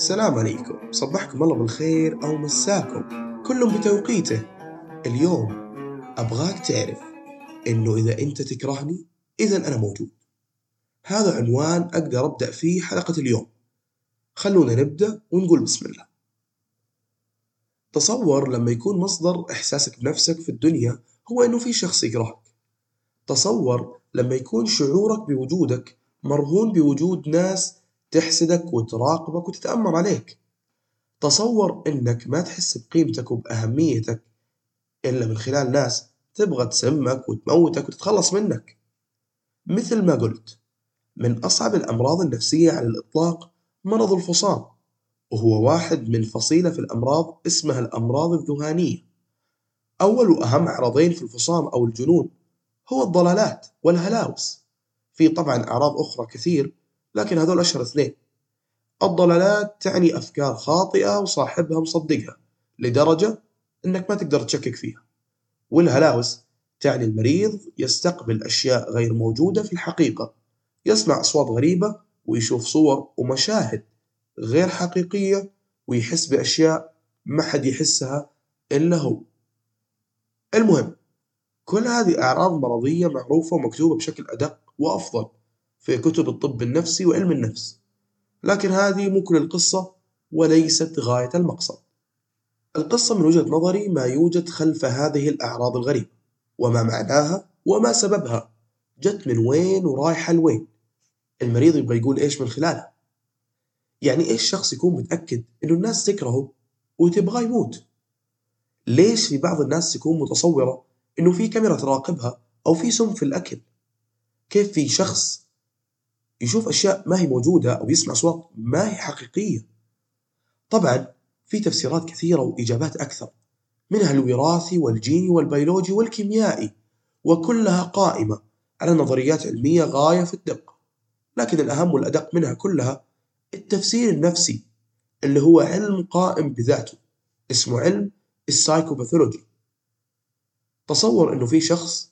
السلام عليكم. صبحكم الله بالخير أو مساكم. كل بتوقيته. اليوم أبغاك تعرف إنه إذا أنت تكرهني إذا أنا موجود. هذا عنوان أقدر أبدأ فيه حلقة اليوم. خلونا نبدأ ونقول بسم الله. تصور لما يكون مصدر إحساسك بنفسك في الدنيا هو إنه في شخص يكرهك. تصور لما يكون شعورك بوجودك مرهون بوجود ناس تحسدك وتراقبك وتتأمر عليك. تصور إنك ما تحس بقيمتك وبأهميتك إلا من خلال ناس تبغى تسمك وتموتك وتتخلص منك. مثل ما قلت من أصعب الأمراض النفسية على الإطلاق مرض الفصام وهو واحد من فصيلة في الأمراض اسمها الأمراض الذهانية. أول وأهم عرضين في الفصام أو الجنون هو الضلالات والهلاوس. في طبعا أعراض أخرى كثير لكن هذول أشهر اثنين. الضلالات تعني أفكار خاطئة وصاحبها مصدقها لدرجة أنك ما تقدر تشكك فيها. والهلاوس تعني المريض يستقبل أشياء غير موجودة في الحقيقة يسمع أصوات غريبة ويشوف صور ومشاهد غير حقيقية ويحس بأشياء ما حد يحسها إلا هو. المهم كل هذه أعراض مرضية معروفة ومكتوبة بشكل أدق وأفضل. في كتب الطب النفسي وعلم النفس. لكن هذه مو كل القصة وليست غاية المقصد. القصة من وجهة نظري ما يوجد خلف هذه الأعراض الغريبة وما معناها وما سببها. جت من وين ورايحة لوين؟ المريض يبغى يقول إيش من خلالها يعني إيش شخص يكون متأكد إنه الناس تكرهه وتبغاه يموت؟ ليش في بعض الناس تكون متصورة إنه في كاميرا تراقبها أو في سم في الأكل؟ كيف في شخص يشوف أشياء ما هي موجودة أو يسمع أصوات ما هي حقيقية. طبعا في تفسيرات كثيرة وإجابات أكثر منها الوراثي والجيني والبيولوجي والكيميائي وكلها قائمة على نظريات علمية غاية في الدقة. لكن الأهم والأدق منها كلها التفسير النفسي اللي هو علم قائم بذاته اسمه علم السايكوباثولوجي. تصور إنه في شخص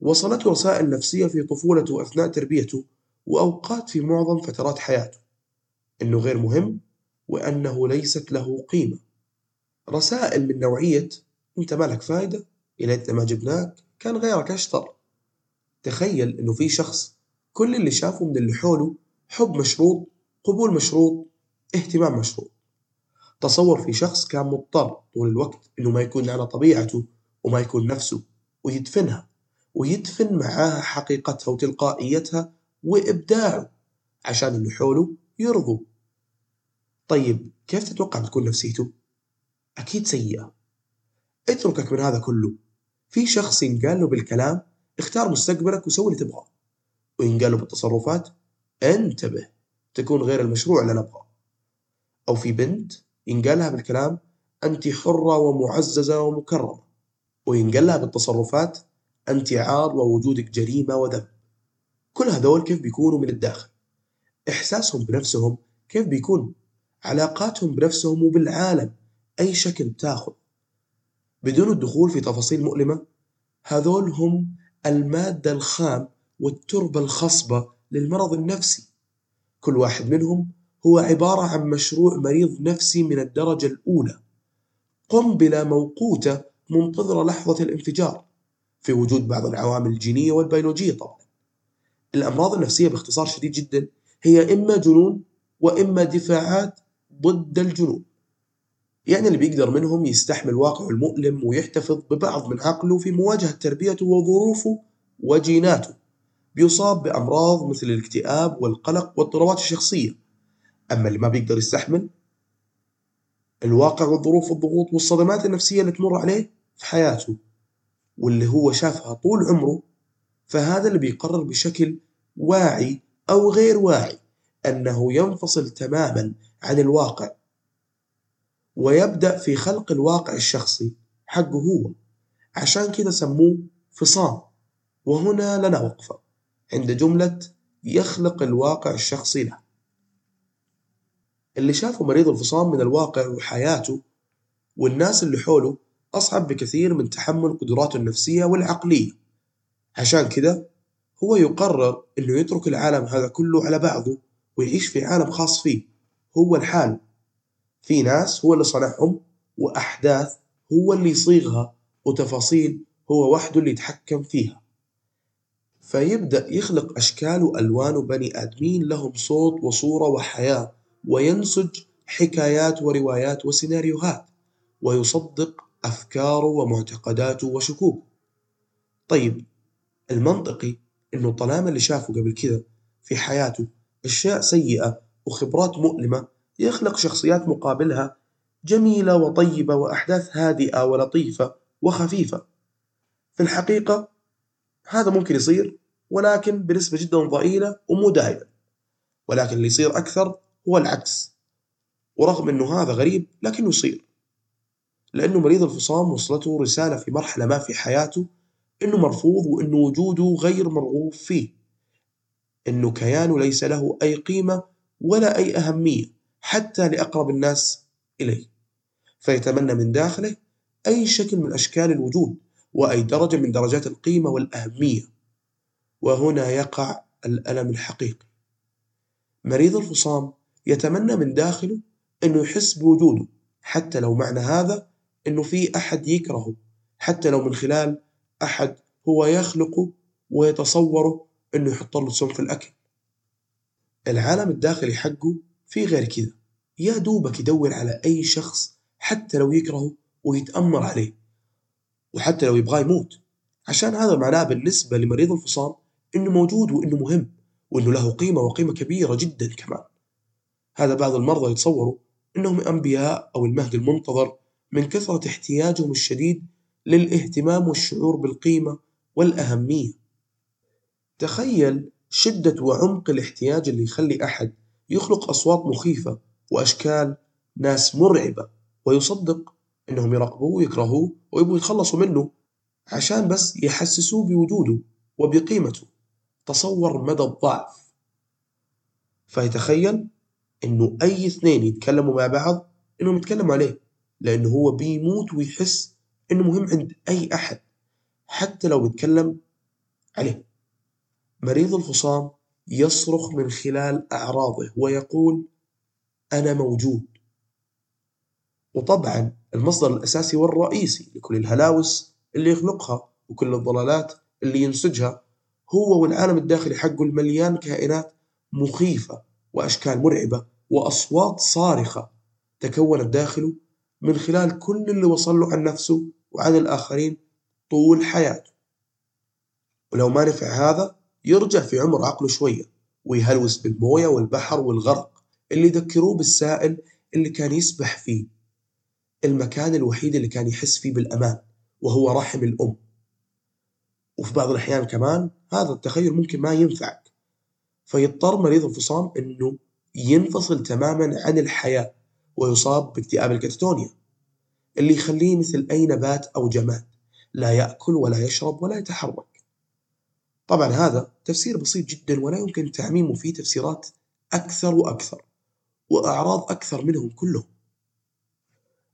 وصلته رسائل نفسية في طفولته وأثناء تربيته وأوقات في معظم فترات حياته إنه غير مهم وأنه ليست له قيمة. رسائل من نوعية أنت مالك فايدة؟ يا ليتنا ما جبناك؟ كان غيرك أشطر. تخيل إنه في شخص كل اللي شافه من اللي حوله حب مشروط قبول مشروط اهتمام مشروط. تصور في شخص كان مضطر طول الوقت إنه ما يكون على طبيعته وما يكون نفسه ويدفنها ويدفن معاها حقيقتها وتلقائيتها وإبداعه عشان اللي حوله يرضوا طيب كيف تتوقع بتكون نفسيته؟ أكيد سيئة. اتركك من هذا كله. في شخص ينقال له بالكلام اختار مستقبلك وسوي اللي تبغاه. وينقال له بالتصرفات انتبه تكون غير المشروع اللي نبغاه أو في بنت ينقال لها بالكلام أنت حرة ومعززة ومكرمة. وينقال لها بالتصرفات أنت عار ووجودك جريمة وذنب كل هذول كيف بيكونوا من الداخل؟ إحساسهم بنفسهم كيف بيكون؟ علاقاتهم بنفسهم وبالعالم أي شكل بتاخذ. بدون الدخول في تفاصيل مؤلمة هذول هم المادة الخام والتربة الخصبة للمرض النفسي. كل واحد منهم هو عبارة عن مشروع مريض نفسي من الدرجة الأولى. قنبلة موقوتة منتظرة لحظة الانفجار. في وجود بعض العوامل الجينية والبيولوجية طبعا. الأمراض النفسية باختصار شديد جدا هي إما جنون وإما دفاعات ضد الجنون. يعني اللي بيقدر منهم يستحمل واقعه المؤلم ويحتفظ ببعض من عقله في مواجهة تربيته وظروفه وجيناته. بيصاب بأمراض مثل الاكتئاب والقلق واضطرابات الشخصية. أما اللي ما بيقدر يستحمل الواقع والظروف والضغوط والصدمات النفسية اللي تمر عليه في حياته واللي هو شافها طول عمره فهذا اللي بيقرر بشكل واعي أو غير واعي أنه ينفصل تماما عن الواقع ويبدأ في خلق الواقع الشخصي حقه هو. عشان كده سموه فصام. وهنا لنا وقفة عند جملة يخلق الواقع الشخصي له. اللي شافه مريض الفصام من الواقع وحياته والناس اللي حوله أصعب بكثير من تحمل قدراته النفسية والعقلية. عشان كده هو يقرر إنه يترك العالم هذا كله على بعضه ويعيش في عالم خاص فيه. هو لحاله في ناس هو اللي صنعهم وأحداث هو اللي يصيغها وتفاصيل هو وحده اللي يتحكم فيها. فيبدأ يخلق أشكال وألوان وبني آدمين لهم صوت وصورة وحياة وينسج حكايات وروايات وسيناريوهات ويصدق أفكاره ومعتقداته وشكوكه. طيب المنطقي إنه طالما اللي شافه قبل كذا في حياته أشياء سيئة وخبرات مؤلمة يخلق شخصيات مقابلها جميلة وطيبة وأحداث هادئة ولطيفة وخفيفة. في الحقيقة هذا ممكن يصير ولكن بنسبة جدا ضئيلة ومو دائما. ولكن اللي يصير أكثر هو العكس ورغم أنه هذا غريب لكنه يصير. لأنه مريض الفصام وصلته رسالة في مرحلة ما في حياته أنه مرفوض وأنه وجوده غير مرغوب فيه. أنه كيانه ليس له أي قيمة ولا أي أهمية حتى لأقرب الناس إليه. فيتمنى من داخله أي شكل من أشكال الوجود وأي درجة من درجات القيمة والأهمية. وهنا يقع الألم الحقيقي. مريض الفصام يتمنى من داخله أنه يحس بوجوده حتى لو معنى هذا أنه في أحد يكرهه حتى لو من خلال أحد هو يخلقه ويتصوره أنه يحط له سم في الأكل. العالم الداخلي حقه في غير كذا. يا دوبك يدور على أي شخص حتى لو يكرهه ويتأمر عليه وحتى لو يبغاه يموت. عشان هذا معناه بالنسبة لمريض الفصام إنه موجود وإنه مهم وإنه له قيمة وقيمة كبيرة جدا كمان. هذا بعض المرضى يتصوروا إنهم أنبياء أو المهدي المنتظر من كثرة احتياجهم الشديد للاهتمام والشعور بالقيمة والأهمية. تخيل شدة وعمق الاحتياج اللي يخلي أحد يخلق أصوات مخيفة وأشكال ناس مرعبة ويصدق إنهم يراقبوه ويكرهوه ويبغوا يتخلصوا منه عشان بس يحسسوه بوجوده وبقيمته. تصور مدى الضعف. فيتخيل إنه أي اثنين يتكلموا مع بعض إنهم يتكلموا عليه لأنه هو بيموت ويحس إنه مهم عند أي أحد حتى لو بيتكلم عليه. مريض الفصام يصرخ من خلال أعراضه ويقول أنا موجود. وطبعا المصدر الأساسي والرئيسي لكل الهلاوس اللي يخلقها وكل الضلالات اللي ينسجها هو والعالم الداخلي حقه المليان كائنات مخيفة وأشكال مرعبة وأصوات صارخة تكونت داخله من خلال كل اللي وصل له عن نفسه وعن الآخرين طول حياته. ولو ما نفع هذا يرجع في عمر عقله شوية ويهلوس بالموية والبحر والغرق اللي يذكروه بالسائل اللي كان يسبح فيه. المكان الوحيد اللي كان يحس فيه بالأمان وهو رحم الأم. وفي بعض الأحيان كمان هذا التخيل ممكن ما ينفعك. فيضطر مريض الفصام أنه ينفصل تماما عن الحياة ويصاب باكتئاب الكتاتونيا. اللي يخليه مثل أي نبات أو جماد لا يأكل ولا يشرب ولا يتحرك. طبعا هذا تفسير بسيط جدا ولا يمكن تعميمه فيه تفسيرات أكثر وأكثر وأعراض أكثر منهم كلهم.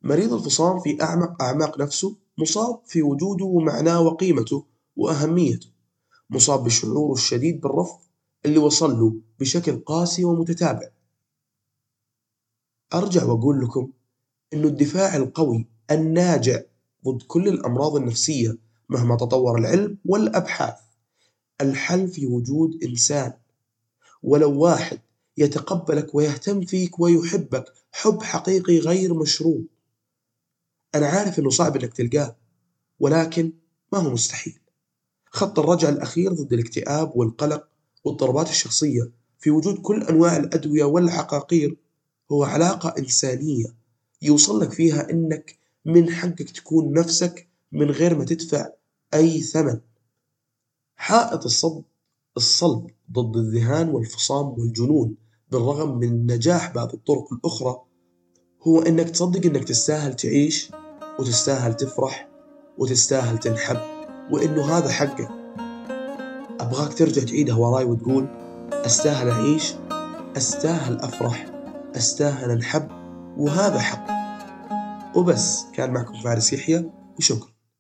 مريض الفصام في أعمق أعماق نفسه مصاب في وجوده ومعناه وقيمته وأهميته. مصاب بالشعور الشديد بالرفض اللي وصل له بشكل قاسي ومتتابع. أرجع وأقول لكم إنه الدفاع القوي الناجع ضد كل الأمراض النفسية مهما تطور العلم والأبحاث. الحل في وجود إنسان. ولو واحد يتقبلك ويهتم فيك ويحبك حب حقيقي غير مشروط. أنا عارف إنه صعب إنك تلقاه ولكن ما هو مستحيل. خط الرجعة الأخير ضد الاكتئاب والقلق واضطرابات الشخصية في وجود كل أنواع الأدوية والعقاقير هو علاقة إنسانية يوصل لك فيها إنك من حقك تكون نفسك من غير ما تدفع أي ثمن. حائط الصد الصلب ضد الذهان والفصام والجنون بالرغم من نجاح بعض الطرق الأخرى هو إنك تصدق إنك تستاهل تعيش وتستاهل تفرح وتستاهل تنحب وإنه هذا حقك. أبغاك ترجع تعيدها وراي وتقول أستاهل أعيش أستاهل أفرح أستاهل أنحب وهذا حق. وبس. كان معكم فارس يحيى وشكرا.